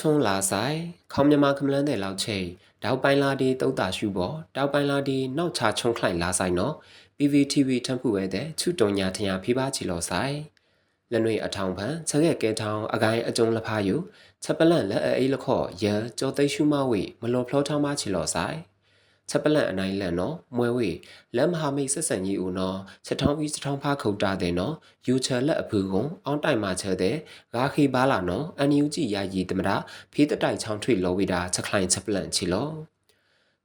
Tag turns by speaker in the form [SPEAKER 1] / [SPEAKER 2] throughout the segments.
[SPEAKER 1] ချုံလာဆိုင်ခေါမြမခမလန်းတဲ့လောက်ချိတ်တောက်ပိုင်လာဒီတုတ်တာရှုပေါ်တောက်ပိုင်လာဒီနောက်ချချုံခလိုက်လာဆိုင်နော် PVTV ထမ်းဖူဝဲတဲ့ချူတုံညာထညာဖိပါချီလောဆိုင်လက်နွေအထောင်ဖန်ချက်ရဲ့ကဲထောင်အကိုင်းအကျုံလဖာယူချက်ပလန့်လက်အေးလခော့ရန်ကြောသိရှုမဝေမလော်ဖလောထောင်းမချီလောဆိုင် ချက်ပလန့်အနိုင်လန်နော်မွဲဝေလက်မဟာမိတ်ဆက်ဆံကြီးဦးနော်ချက်ထောင်းပြီးချက်ထောင်းဖားခုတ်တာတဲ့နော်ယူချယ်လက်အဖူကွန်အောင်းတိုင်မှာချဲတဲ့ဂါခီဘာလာနော်အန်ယူကြည်ယာယီတမတာဖေးတတိုက်ချောင်းထွေလောဝေတာချက်ခလိုင်ချက်ပလန့်ချီလော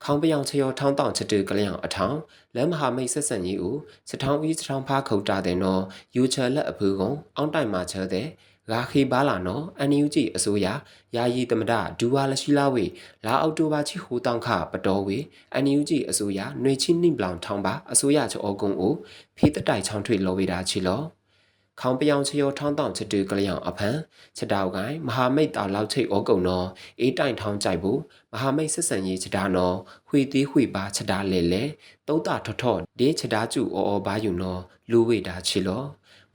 [SPEAKER 1] ခေါင်းပြောင်ချေယောထောင်းတောင်ချက်တူကလျောင်အထောင်လက်မဟာမိတ်ဆက်ဆံကြီးဦးချက်ထောင်းပြီးချက်ထောင်းဖားခုတ်တာတဲ့နော်ယူချယ်လက်အဖူကွန်အောင်းတိုင်မှာချဲတဲ့ ဂါခီဘာလာနော်အန်ယူကြည်အစိုးရယာယီတမဒဒူဝါလရှိလာဝေလာအောက်တိုဘာချီဟိုတောင်ခပတော်ဝေအန်ယူကြည်အစိုးရຫນွေချင်းနှိပလောင်ထောင်းပါအစိုးရချောကုံအိုဖေးတတိုင်ချောင်းထွေလောဝေတာချီလောခေါင်ပြောင်ချေယောထောင်းတောင်ချတူကလျောင်အဖန်ချက်တောက်ကိုင်းမဟာမိတ်တာလောက်ချိတ်ဩကုံနော်အေးတိုင်ထောင်းကြိုက်ဘူးမဟာမိတ်ဆက်ဆံရေးချက်တာနော်ခွေသေးခွေပါချက်တာလေလေတုံးတာထော့ထော့ဒေးချက်တာကျူအော်အော်ဘာယူနော်လူဝေတာချီလော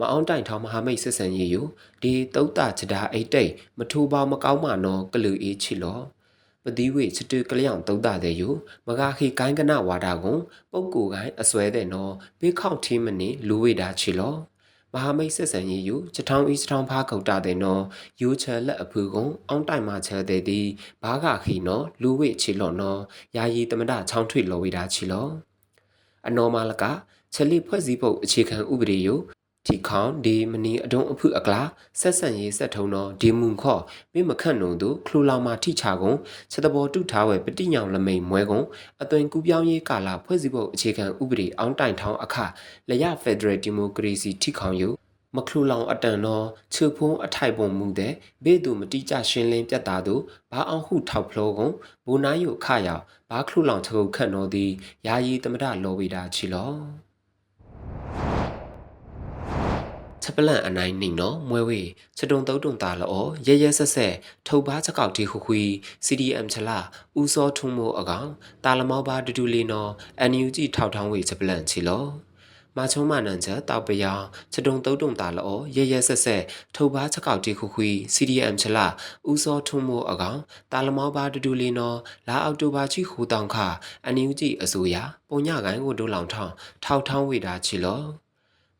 [SPEAKER 1] မအောင်တိုင်ထောင်းမဟာမိတ်ဆက်ဆံရေးယူဒီတုတ်တာချတာအိတ်တိတ်မထူပါမကောင်းမှနော်ကလူအေးချီလောပတိဝေချတူကလျောင်တုတ်တာတဲ့ယူမကာခိကိုင်းကနဝါဒကွန်ပုတ်ကူကိုင်းအစွဲတဲ့နော်ဘေးခေါန့်ထီးမနေလူဝေတာချီလောမဟာမိတ်ဆက်ဆံရေးယူချထောင်းအီစထောင်းဖားခုတ်တာတဲ့နော်ယူချဲလက်အဖူကွန်အောင်းတိုင်မှာချဲတဲ့ဒီဘာကခိနော်လူဝေချီလောနော်ယာယီတမဒချောင်းထွေလောဝေတာချီလောအနော်မာလကချက်လိဖွဲ့စည်းဖို့အခြေခံဥပဒေယူ တီခေါန်ဒီမနီအဒုံအဖုအကလာဆက်ဆန်ရေးဆက်ထုံတော့ဒီမွန်ခော့မိမခန့်နုံတို့ခလူလောင်မာထိချကုန်ချက်တဘောတုထားဝဲပတိညောင်လမိန်မွဲကုန်အသွင်ကူပြောင်းရေးကာလာဖွဲ့စည်းဖို့အခြေခံဥပဒေအောင်းတိုင်ထောင်းအခလရဖက်ဒရယ်ဒီမိုကရေစီထိခေါင်ယူမခလူလောင်အတန်တော့ချူဖုံးအထိုက်ပုံမူတဲ့ဘေးသူမတိကျရှင်းလင်းပြတ်သားသူဘာအောင်ဟုထောက်ဖလို့ကုန်ဘူနာယုခရောက်ဘာခလူလောင်ချုပ်ခန့်တော်သည်ယာယီတမဒလောဝေတာချီလော ချက်ပလန့်အနိုင်နှိမ်နော်မွဲဝေချတုံတုံတုံတာလောရဲရဲဆက်ဆက်ထုတ်ပါချက်ကောက်တီခုခွီ CDM ချလာဦးစောထုံမို့အကောင်တာလမောပါတူတူလေးနော် NUG ထောက်ထောင်းဝေချက်ပလန့်ချီလောမာချုံမနန်ချက်တောက်ပယောင်ချတုံတုံတုံတာလောရဲရဲဆက်ဆက်ထုတ်ပါချက်ကောက်တီခုခွီ CDM ချလာဦးစောထုံမို့အကောင်တာလမောပါတူတူလေးနော်လာအောက်တိုဘာချီဟူတောင်ခ NUG အစိုးရပုံညကိုင်းကိုဒိုးလောင်ထောင်းထောက်ထောင်းဝေတာချီလော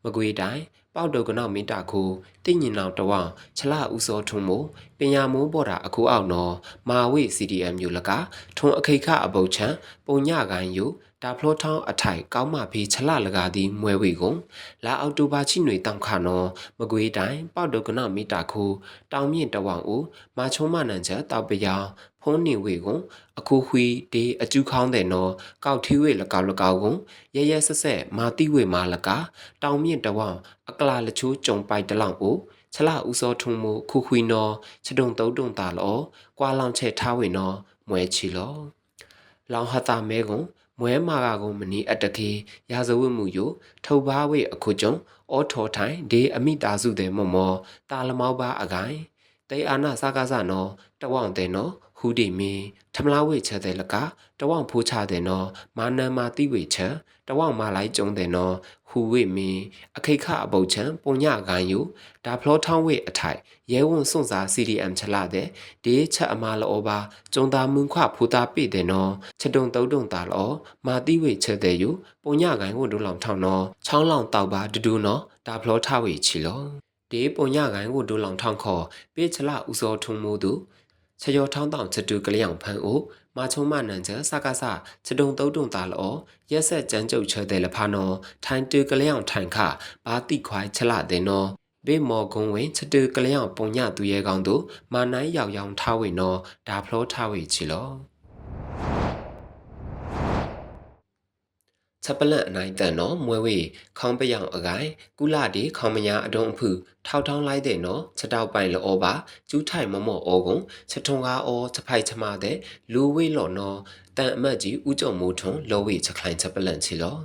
[SPEAKER 1] မကွေတိုင်း ပေါတုကနောက်မီတာခုတိညင်နောက်တဝံချလဥစောထုံမို့ ပညာမိုးပေါ်တာအခုအောက်နော်မာဝေ CDM ယူလကထုံအခိခအပုတ်ချံပုံညကိုင်းယူဒါဖလောထောင်းအထိုင်ကောင်းမဖေးချလလကားသည်မွဲဝေကုန်လာအောက်တိုဘာချိຫນွေတောင်ခနော်မကွေးတိုင်းပေါတုကနောက်မီတာခုတောင်မြင့်တဝံဦးမာချုံမနန်ချက်တောက်ပယောင်ဖုံးနေဝေကွန်အခုခွီဒေအကျူခေါင်းတဲ့နော်ကောက်ထီဝေလကောက်လကောက်ကွန်ရရဆက်ဆက်မာတိဝေမာလကတောင်မြင့်တဝံအကလာလချိုးကြုံပိုက်တလောင်ကို ချလာဦးစောထုံမခုခွီနော်ချတုံတုံတုံတာလောကွာလောင်ချက်ထားဝေနော်မွဲချီလောလောင်ဟတာမဲကွန်မွဲမာကကုံမနီအတကေရာဇဝတ်မှုယထုတ်ပါဝေအခုကျုံအောထောထိုင်ဒေအမိတာစုတဲ့မော်မောတာလမောပါအကိုင်တေအာနာစကားစနော်တဝောင်တဲ့နော် ဟူဒီမီထမလာဝေချက်တဲ့လကတဝောင်ဖိုးချတဲ့နော်မာနန်မာတိဝေချက်တဝောင်မာလိုက်ကျုံတဲ့နော်ဟူဝေမီအခိခအပုတ်ချံပုံညကိုင်းယူဒါဖလောထောင်းဝေအထိုင်ရဲဝွန်စွန့်စာ CDM ချလာတဲ့ဒေးချက်အမာလောပါကျုံတာမွန်ခွဖူတာပိတဲ့နော်ချက်တုံတုံတုံတာလောမာတိဝေချက်တဲ့ယူပုံညကိုင်းဝဒုလောင်ထောင်းနော်ချောင်းလောင်တောက်ပါဒူဒူနော်ဒါဖလောထဝေချီလောဒေပုံညကိုင်းကိုဒိုလောင်ထောင်းခေါ်ပေးချလာဦးစောထုံမိုးသူ ချယောထောင်းတောင်ချတူကလျောင်ဖန်အိုမာချုံမနန်ချစကားစချတုံတုံတုံတာလောရက်ဆက်ကြမ်းကြုတ်ချဲတဲ့လဖာနော်ထိုင်တူကလျောင်ထိုင်ခဘာတိခွိုင်းချလာတဲ့နော်ဘေမော်ကုံဝင်ချတူကလျောင်ပုံညသူရဲကောင်းသူမာနိုင်ရောက်ရောင်ထားဝေနော်ဒါဖလောထားဝေချီလော ချက်ပလန့်အနိုင်တန်နော်မွဲဝေခေါင်းပယောင်အကိုင်ကုလဒီခေါင်းမညာအဒုံအဖုထောက်ထောင်းလိုက်တဲ့နော်ချက်တောက်ပိုင်လောပါကျူးထိုင်မမော့ဩကုံချက်ထုံကားဩချက်ဖိုက်ချမတဲ့လူဝေးလော်နော်တန်အမတ်ကြီးဥကြုံမိုးထွန်းလောဝေချက်ခိုင်ချက်ပလန့်ချီလော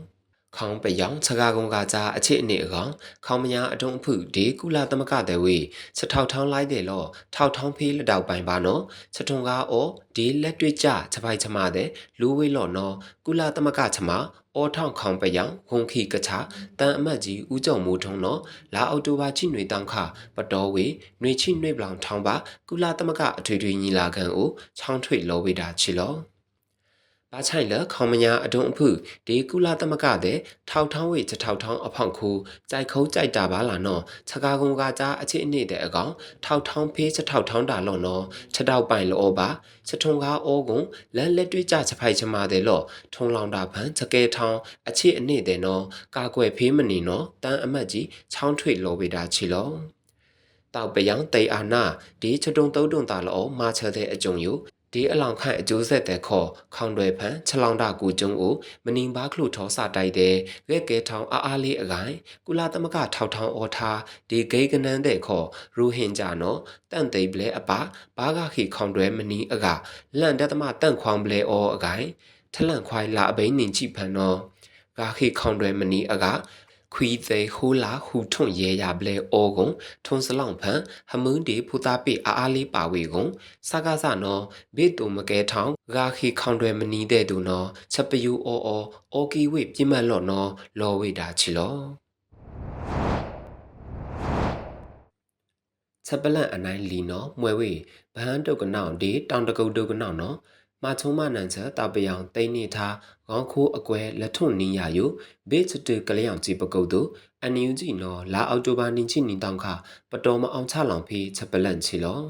[SPEAKER 1] ခေါင်ပယောင်ခြကားကုံကကြအချစ်အနေအကောင်ခေါင်မညာအတုံးအဖုဒီကုလာသမကတဲ့ဝေစထောက်ထောင်းလိုက်တယ်လောထောက်ထောင်းဖေးလက်တောက်ပိုင်ပါနော်စထုံကားအောဒီလက်တွေ့ကြချပိုက်ချမတဲ့လူဝေးလော်နော်ကုလာသမကချမအောထောင်ခေါင်ပယောင်ဂုံခီကချတန်အမတ်ကြီးဦးကျော်မိုးထုံနော်လာအော်တိုဘာချိနွေတောင်ခပတော်ဝေနွေချိနွေပလောင်ထောင်းပါကုလာသမကအထွေထွေညီလာခံကိုချောင်းထွေလောဝေတာချီလော ဘာချိုင်လခေါမညာအဒုံအဖုဒီကုလာသမကတဲ့ထောက်ထောင်းဝေချထောက်ထောင်းအဖောင်ခုကြိုက်ခုံးကြိုက်တာပါလားနော်ခြကားကုံကကြအချစ်အနည်းတဲ့အကောင်ထောက်ထောင်းဖေးချထောက်ထောင်းတာလောနော်ချက်တောက်ပိုင်လောပါချက်ထုံကားအောကုံလန်လက်တွေ့ကြချဖိုက်ချမာတဲ့လောထုံလောင်တာဖန်ချကဲထောင်းအချစ်အနည်းတဲ့နော်ကာကွယ်ဖေးမနေနော်တန်အမတ်ကြီးချောင်းထွေလောဝေတာချီလောတောက်ပယောင်တေအာနာဒီချတုံတုံတုံတာလောမာချတဲ့အကြုံယူ ဒီအလောင်ခန့်အကျိုးဆက်တဲ့ခေါ်ခေါင်တွေဖန်ချလောင်တာကူကျုံကိုမနင်ဘာခလုထောစာတိုက်တဲ့ရဲကဲထောင်အားအားလေးအကိုင်ကုလာသမကထောက်ထောင်အော်ထားဒီဂိကနန်းတဲ့ခေါ်ရူဟင်ဂျာနော်တန့်သိပလဲအပဘာဂခိခေါင်တွေမနီအကလန့်တသမတန့်ခွန်ပလဲအော်အကိုင်ထလန့်ခွိုင်လာအဘိနင်ချိဖန်နော်ဂါခိခေါင်တွေမနီအက ခွီသေးဟိုလာဟူထွန်ရဲရပလဲအောကုံထုံစလောင်ဖန်ဟမွန်းဒီဖူတာပိအားအားလေးပါဝေကုံစကားစနော်ဘေတူမကဲထောင်းဂါခိခေါင်တွေမနီတဲ့သူနော်ချက်ပယူအောအောအောကီဝေပြင်းမတ်လော့နော်လော်ဝေတာချီလောချက်ပလန့်အနိုင်လီနော်မွဲဝေဘဟန်တုတ်ကနောင်ဒီတောင်တကုတ်တုတ်ကနောင်နော် မချုံမနန်ချက်တာပယောင်တိန်နေထားခေါင်းခိုးအကွဲလက်ထွန်နီယာယိုဘေချတေကလျောင်ကြည့်ပကုတ်တို့အန်ယူဂျီနော်လာအော်တိုဘာနင်းချိနီတောင်ခပတော်မအောင်ချလောင်ဖေးချက်ပလန့်ချီလော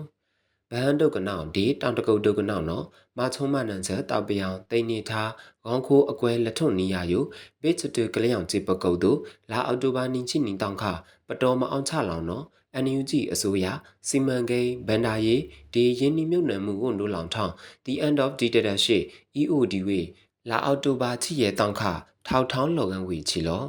[SPEAKER 1] ဘဟန်တုတ်ကနောင်ဒီတောင်တကုတ်တုတ်ကနောင်နော်မချုံမနန်ချက်တာပယောင်တိန်နေထားခေါင်းခိုးအကွဲလက်ထွန်နီယာယိုဘေချတေကလျောင်ကြည့်ပကုတ်တို့လာအော်တိုဘာနင်းချိနီတောင်ခပတော်မအောင်ချလောင်နော် NUG အစိုးရစီမံကိန်းဗန်ဒါရေးဒီရင်းနှီးမြှုပ်နှံမှုကိုနိုးလောင်ထောင်း The End of Dictatorship EOD ဝေလာအော်တိုဘာချီရဲ့တောင်ခထောက်ထောင်းလော်ကန်ဝေချီလော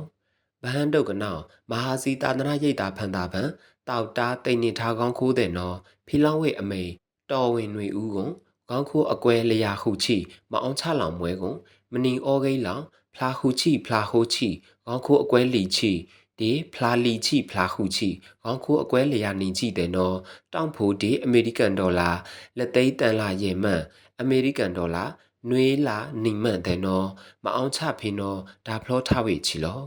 [SPEAKER 1] ဗဟန်တုတ်ကနောင်မဟာစီတာသနာရိတ်တာဖန်တာပန်တောက်တာတိန်နေထားကောင်းခိုးတဲ့နော်ဖီလောင်းဝေအမေတော်ဝင်တွေဦးကွန်ကောင်းခိုးအကွဲလျာခုချီမအောင်ချလောင်မွဲကွန်မနီဩဂိလောင်ဖလာခုချီဖလာဟိုချီကောင်းခိုးအကွဲလီချီ ဒီဖလာလီချီဖလာခုချီခေါင်းခိုးအကွဲလျာနေကြည့်တယ်နော်တောင်ဖိုဒီအမေရိကန်ဒေါ်လာလက်သိန်းတန်လာရေမှန်အမေရိကန်ဒေါ်လာနွေးလာနိမန့်တယ်နော်မအောင်ချဖေနော်ဒါဖလောထားဝေချီလော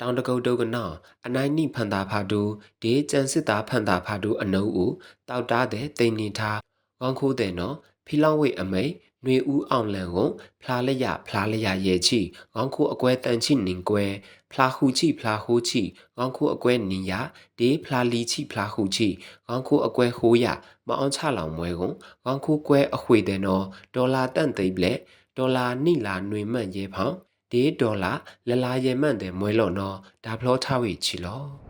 [SPEAKER 1] တောင်တကုတ်တုတ်ကနောအနိုင်နိဖန်တာဖာတူဒီကျန်စစ်သားဖန်တာဖာတူအနုဦးတောက်တာတဲ့တိန်နေထားခေါင်းခိုးတဲ့နော်ဖီလောင်းဝေအမိတ် နှွေဦးအောင်လန်ကိုဖလားလျက်ဖလားလျက်ရဲချီခေါင်းခိုးအကွဲတန်ချိနင်ကွဲဖလာဟူချီဖလာဟိုချီခေါင်းခိုးအကွဲနီယာဒေဖလာလီချီဖလာဟူချီခေါင်းခိုးအကွဲဟိုးရမအောင်ချလောင်မွဲကုန်ခေါင်းခိုးကွဲအခွေတဲ့နော်ဒေါ်လာတန့်သိပ်လက်ဒေါ်လာနိလာຫນွေမှန်ရဲဖောင်းဒေဒေါ်လာလလာရဲမှန်တဲ့မွဲလို့နော်ဒါဖလောထားဝေချီလော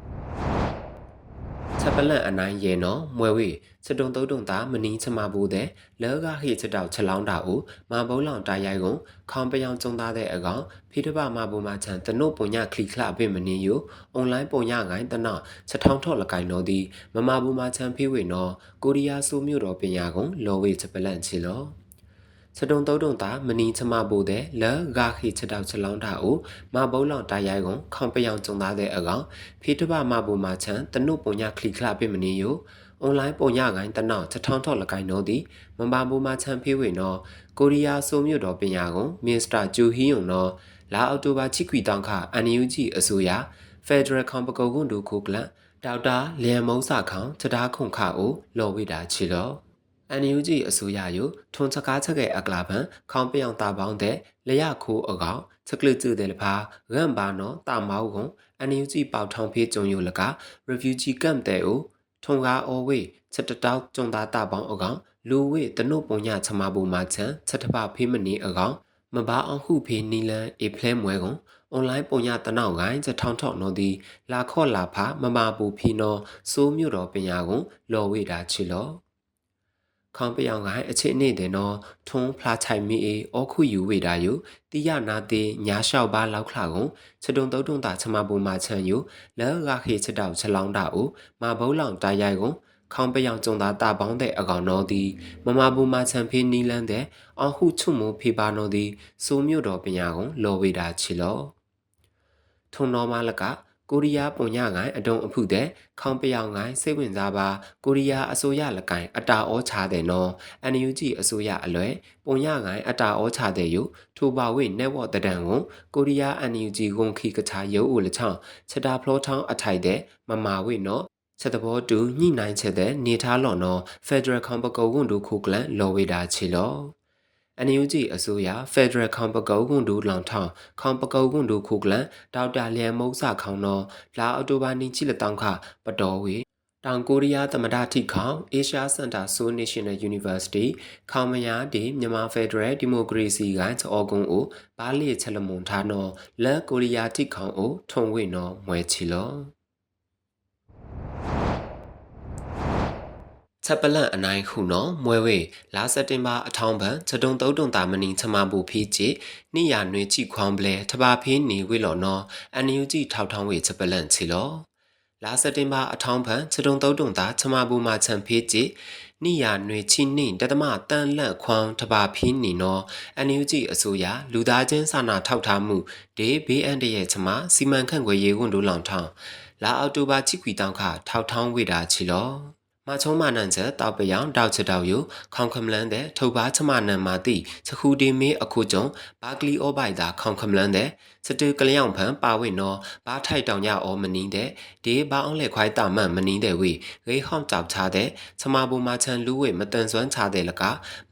[SPEAKER 1] ချက်ပလန့်အနိုင်ရဲနော်မွဲဝေစတုံတုံတုံတာမနီးချမဘူးတဲ့လောကဟိချက်တောက်ချက်လောင်းတာကိုမဘုံလောင်တာရိုက်ကုန်ခေါင်ပယောင်ကျုံသားတဲ့အကောင်ဖိတပမဘူမချန်တနုပုံညခလီခလအပိမနီယိုအွန်လိုင်းပုံညကိုင်းတနချက်ထောင်းထော့လကိုင်းတော့ဒီမမဘူမချန်ဖေးဝေနော်ကိုရီးယားဆိုမြို့တော်ပညာကုန်လော်ဝေချက်ပလန့်ချီလော စတုံတုံတုံတာမနီချမပိုတဲ့လဂါခိချက်တောက်ချလောင်းတာကိုမဘုံလောင်တာရိုက်ကုန်ခေါင်ပယောင်ကျုံသားတဲ့အကောင်ဖိတပမဘူမချန်တနုပုံညခလီခလအပိမနီယိုအွန်လိုင်းပုံရကိုင်းတနောက်ချက်ထောင်းထော့လကိုင်းတော့ဒီမမဘူမချန်ဖေးဝေနော်ကိုရီးယားဆိုမြို့တော်ပညာကုန်မစ္စတာဂျူဟီယွန်နော်လာအော်တိုဘာချီကွီတောင်ခအန်ယူဂျီအစိုးရဖက်ဒရယ်ကွန်ပကိုကွန်ဒူခိုကလန်ဒေါက်တာလျံမုံစာခေါင်ချတာခုန်ခအိုလော်ဝိတာချီလော အန်ယူဂျီအစိုးရယထွန်ချကားချက်ရဲ့အကလာပန်ခေါင်ပြောင်တာပေါင်းတဲ့လရခိုးအကောင်ချက်လကျတဲ့လဖာရန်ဘာနော်တာမောက်ကွန်အန်ယူဂျီပေါထောင်ဖေးကြုံယူလက refugee camp တဲ့အိုထုံကားအော်ဝေချက်တတောက်ကျုံသားတာပေါင်းအကောင်လူဝေတနုပုံညချမဘူမာချန်ချက်တပဖေးမနီအကောင်မဘာအောင်ခုဖေးနီလန်အေဖလဲမွဲကွန်အွန်လိုင်းပုံညတနောက်ကိုင်းချက်ထောင်းထောက်နော်ဒီလာခော့လာဖာမမပူဖီနော်စိုးမြို့တော်ပညာကွန်လော်ဝေတာချီလော ခေါင်ပြောင်ကိုင်းအခြေအနေတဲ့နော်ထုံးဖလာချိုင်မီအေအောခုယူဝေတာယုတိယနာတေညာလျှောက်ပါလောက်ခလာကုန်ချက်တုံတုံတုံတာချမပုံမာချန်ယုလဲဂါခေချက်တောက်ချက်လောင်းတာအိုမာဘုံလောင်တာရိုက်ကုန်ခေါင်ပြောင်ကျုံသာတာပေါင်းတဲ့အကောင်တော်သည်မမဘူမာချန်ဖေးနီလန်းတဲ့အောင်ဟုချုံမိုဖေးပါနော်သည်စိုးမြို့တော်ပညာကုန်လော်ဝေတာချီလောထုံတော်မလက ကိုရီးယားပုံညငိုင်အတုံအဖုတဲ့ခေါင်ပြောင်ငိုင်စိတ်ဝင်စားပါကိုရီးယားအစိုးရလကိုင်အတာဩချတဲ့နော် NUG အစိုးရအလွယ်ပုံညငိုင်အတာဩချတဲ့ယထိုပါဝိနေဝတဒန်ကိုကိုရီးယား NUG ကုန်ခိကချာရုပ်ဦးလချောင်းချက်တာဖလောထောင်းအထိုက်တဲ့မမာဝိနော်ချက်တဘောတူညှိနှိုင်းချက်တဲ့နေထားလော်နော် Federal ခေါင်ပကုံကွန်ဒုခုကလန်လော်ဝေတာချီလော NUG အစိုးရ Federal ခေါင်ပကုံကွန်ဒူလောင်ထောင်းခေါင်ပကုံကွန်ဒူခုကလန်ဒေါက်တာလျံမုံစာခေါင်နော်လာအော်တိုဘာနီချီလတောင်းခပတော်ဝေတောင်ကိုရီးယားသမ္မတထိခေါင် Asia Center Seoul National University ခေါင်မယာဒီမြန်မာ Federal Democracy ကချောကုံကိုဘာလီချက်လမွန်ထားနော်လက်ကိုရီးယားထိခေါင်ကိုထုံဝေနော်မွဲချီလော ချက်ပလန့်အနိုင်ခုနော်မွဲဝေလာစက်တင်ဘာအထောင်းပန်ချက်တုံတုံတုံတာမနီချမဘူဖီးချီနိယာနွေချိခွန်ပလဲထဘာဖီးနေဝေလော်နော်အန်ယူဂျီထောက်ထောင်းဝေချက်ပလန့်ချီလောလာစက်တင်ဘာအထောင်းပန်ချက်တုံတုံတုံတာချမဘူမှာချန်ဖီးချီနိယာနွေချိနှင့်တတမတန်လန့်ခွန်ထဘာဖီးနေနော်အန်ယူဂျီအစိုးရလူသားချင်းစာနာထောက်ထားမှုဒေဘေးအန်တရဲ့ချမစီမံခန့်ခွဲရေးဝန်တို့လောင်ထောင်းလာအော်တိုဘာချိကွီတောင်းခထောက်ထောင်းဝေတာချီလော မချုံမနန်ချက်တောက်ပယောင်တောက်ချတောက်ယခေါင်ခမလန်တဲ့ထုတ်ပါချမနန်မာတိစခူဒီမေအခုကျုံဘာကလီအောဘိုက်တာခေါင်ခမလန်တဲ့စတူကလျောင်ဖန်ပါဝိနော်ဘာထိုက်တောင်ရအောမနင်းတဲ့ဒီဘာအောင်လက်ခွိုင်းတာမန်မနင်းတဲ့ဝေဂေးဟောင်းကြောက်ချတဲ့ချမဘူမာချန်လူဝေမတန်စွမ်းချတဲ့လက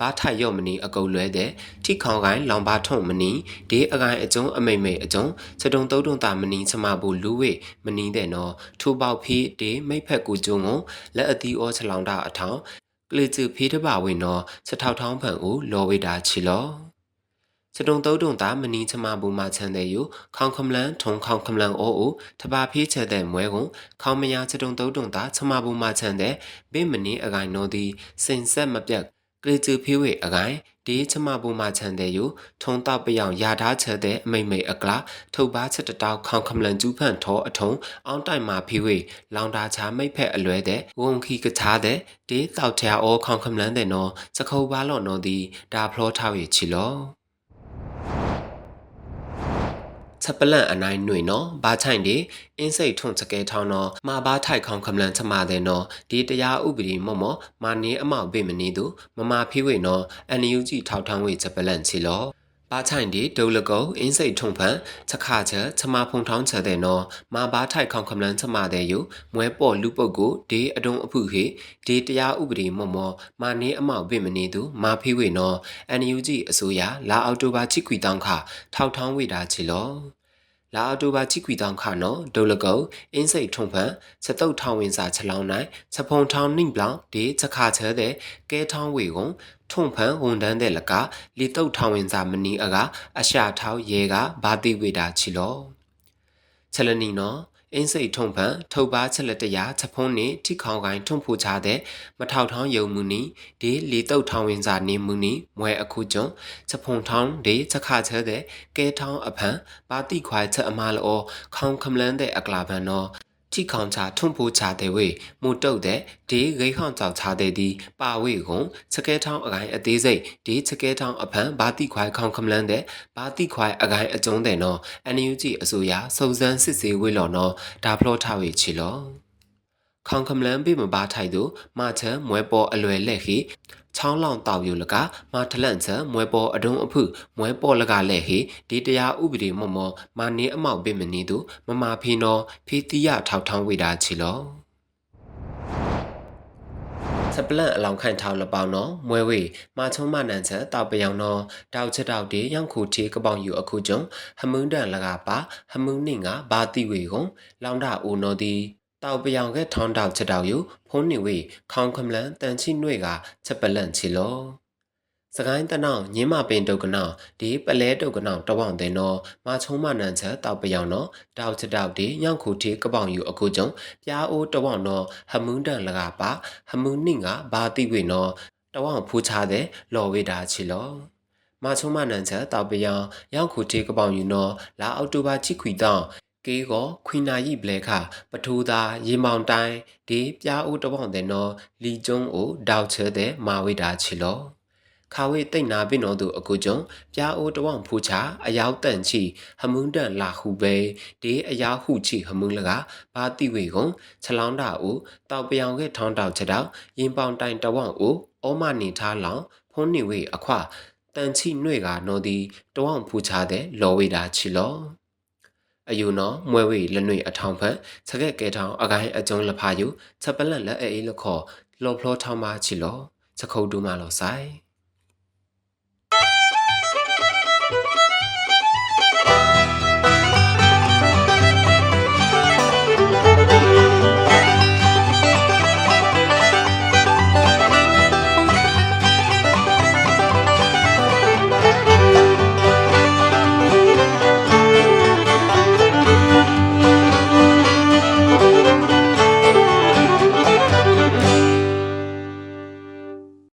[SPEAKER 1] ဘာထိုက်ရော့မနင်းအကုတ်လွဲတဲ့ထိခေါင်ကိုင်းလောင်ပါထုံမနင်းဒီအကိုင်းအကျုံးအမိမ့်မိတ်အကျုံးစတုံတုံးတုံတာမနင်းချမဘူလူဝေမနင်းတဲ့နော်ထူပေါဖီးဒီမိတ်ဖက်ကူကျုံကိုလက်အတီးဩချလောင်တာအထောင်ကလစ်ချဖေးတပါဝင်နော်စထောက်ထောင်းဖန်ဦးလော်ဝေတာချီလောစတုံတုံတုံတာမနီချမဘူမှာချန်တဲ့ယူခေါင်ခမလန်ထုံခေါင်ခမလန်အိုးအိုတပါဖေးချက်တဲ့မွဲကုန်ခေါင်မယာစတုံတုံတုံတာချမဘူမှာချန်တဲ့ဘေးမနီအကိုင်နိုသည်စင်ဆက်မပြတ် ကလေးချူဖေးဝေအကိုင်ဒီချမဘူမှာချန်တဲ့ယူထုံတော့ပယောင်ယာထားချက်တဲ့အမိမ့်မိတ်အကလာထုတ်ပါချက်တတောက်ခေါင်ခမလန်ကျူးဖန့်ထောအထုံအောင်းတိုင်မှာဖေးဝေလောင်တာချာမိတ်ဖက်အလွဲတဲ့ဝုံခီကချားတဲ့ဒီတောက်ချာအောခေါင်ခမလန်တဲ့နော်စခုပ်ပါလော့နော်ဒီဒါဖလောထားဝေချီလော ချက်ပလန့်အနိုင်ຫນွေနော်ဘာချိုင်ဒီအင်းစိတ်ထုံချကဲထောင်းနော်မာဘာထိုက်ခေါင်ခမလန်ချမတဲ့နော်ဒီတရားဥပဒေမော့မော့မာနေအမောက်ပေးမနေသူမမာဖေးဝေနော်အန်ယူဂျီထောက်ထောင်းဝေချက်ပလန့်ချီလော ဘာချိုင်ဒီဒုလကုံအင်းစိတ်ထုံဖန်ချက်ခါချက်ချမဖုံထောင်းချက်တဲ့နော်မာဘာထိုက်ခေါင်ခမလန်ချမတဲ့ယူမွဲပေါ်လူပုတ်ကိုဒီအတုံအဖုခေဒီတရားဥပဒေမော့မော့မာနေအမောက်ပေးမနေသူမာဖေးဝေနော်အန်ယူဂျီအစိုးရလာအောက်တိုဘာချီကွီတောင်းခထောက်ထောင်းဝေတာချီလော လာအတူပါချိကွီတောင်းခနော်ဒိုလကုံအင်းစိတ်ထုံဖန်ချက်တုတ်ထောင်းဝင်စာချက်လောင်းနိုင်ချက်ဖုံထောင်းနှိမ့်ပလောင်ဒီချက်ခါချဲတဲ့ကဲထောင်းဝေကုန်ထုံဖန်ဝန်တန်းတဲ့လကလီတုတ်ထောင်းဝင်စာမနီအကအရှာထောင်းရဲကဘာတိဝေတာချီလောချက်လနီနော် အင်းစိတ်ထုံဖန်ထုတ်ပါချက်လက်တရာချက်ဖုံးနေထိခေါင်ကိုင်းထုံဖို့ချတဲ့မထောက်ထောင်းယုံမှုနီဒီလီတုတ်ထောင်းဝင်စာနေမှုနီမွဲအခုကျုံချက်ဖုံထောင်းဒီချက်ခချဲတဲ့ကဲထောင်းအဖန်ပါတိခွိုင်ချက်အမလောခေါင်ခမလန်းတဲ့အကလာဘန်နော် ထိခေါင်ချထုံဖိုးချတဲ့ဝေမူတုတ်တဲ့ဒီဂိခေါင်ကြောက်ချတဲ့ဒီပါဝေကုံချက်ခဲထောင်းအကိုင်အသေးစိတ်ဒီချက်ခဲထောင်းအဖန်ဘာတိခွိုင်ခေါင်ခမလန်းတဲ့ဘာတိခွိုင်အကိုင်အကျုံးတဲ့နော်အန်ယူဂျီအစိုးရစုံစမ်းစစ်ဆေးဝေလော်နော်ဒါဖလောထားဝေချီလော ခေါင်ခမလန်ပိမဘာထိုက်သူမချံမွဲပေါ်အလွယ်လက်ခိချောင်းလောင်တောက်ယူလကမာထလန့်ချံမွဲပေါ်အဒုံအဖုမွဲပေါ်လကလက်ဟိဒီတရားဥပဒေမမောမာနေအမောက်ပိမနေသူမမာဖီနောဖီတိယထောက်ထောင်းဝေတာချီလောစပလန့်အလောင်ခိုင်ထောက်လပေါင်းနော်မွဲဝေမာချုံမနန်ချက်တောက်ပယောင်နော်တောက်ချက်တောက်တေရောင်ခုတီကပောင်ယူအခုကျုံဟမုန်တန်လကပါဟမုန်နင့်ကဘာတိဝေကုန်လောင်တာအိုနော်ဒီ တောက်ပယောင်ကထောင်းတောက်ချက်တောက်ယူဖုံးနေဝေခေါင်ခမလန်တန်ချိနှွေကချက်ပလန့်ချီလောစကိုင်းတနောင်ညင်းမပင်တုတ်ကနောင်ဒီပလဲတုတ်ကနောင်တဝောင်တဲ့နော်မချုံမနန်ချက်တောက်ပယောင်နော်တောက်ချက်တောက်ဒီညောင်ခုတီကပောင်ယူအခုကျုံပြားအိုးတဝောင်နော်ဟမုန်တန်လကပါဟမုန်နင့်ကဘာတိဝေနော်တဝောင်ဖူးချတဲ့လော်ဝေတာချီလောမချုံမနန်ချက်တောက်ပယောင်ရောက်ခုတီကပောင်ယူနော်လာအောက်တိုဘာချိခွီတောင်း ကေကိုခွိနာယိဘလဲခပထူသာရေမောင်တိုင်းဒီပြားဦးတပေါင်တဲ့နော်လီကျုံးကိုတောက်ချဲတဲ့မာဝိတာချီလောခါဝေးတိတ်နာပင်တော်သူအကူကျုံပြာအိုးတဝောင်ဖူချာအယောက်တန်ချီဟမုန်တန်လာဟုပဲဒေအယောက်ဟုချီဟမုန်လကဘာတိဝေကုံခြလောင်းတာဦးတောက်ပြောင်ခဲ့ထောင်းတောက်ချက်တော့ရင်ပေါင်တိုင်တဝောင်ဦးဩမနေထားလောင်ဖုန်းနေဝေအခွတန်ချိနှွေကနော်ဒီတဝောင်ဖူချတဲ့လော်ဝေတာချီလော အယူနော်မွဲဝေလနွေအထောင်ဖက်ချက်ခဲ့ကဲထောင်အကိုင်းအကျုံးလဖာယူချက်ပလန့်လက်အေးလခေါ်လော်ဖလောထောင်းမချီလောချက်ခုတ်တူးမလောဆိုင်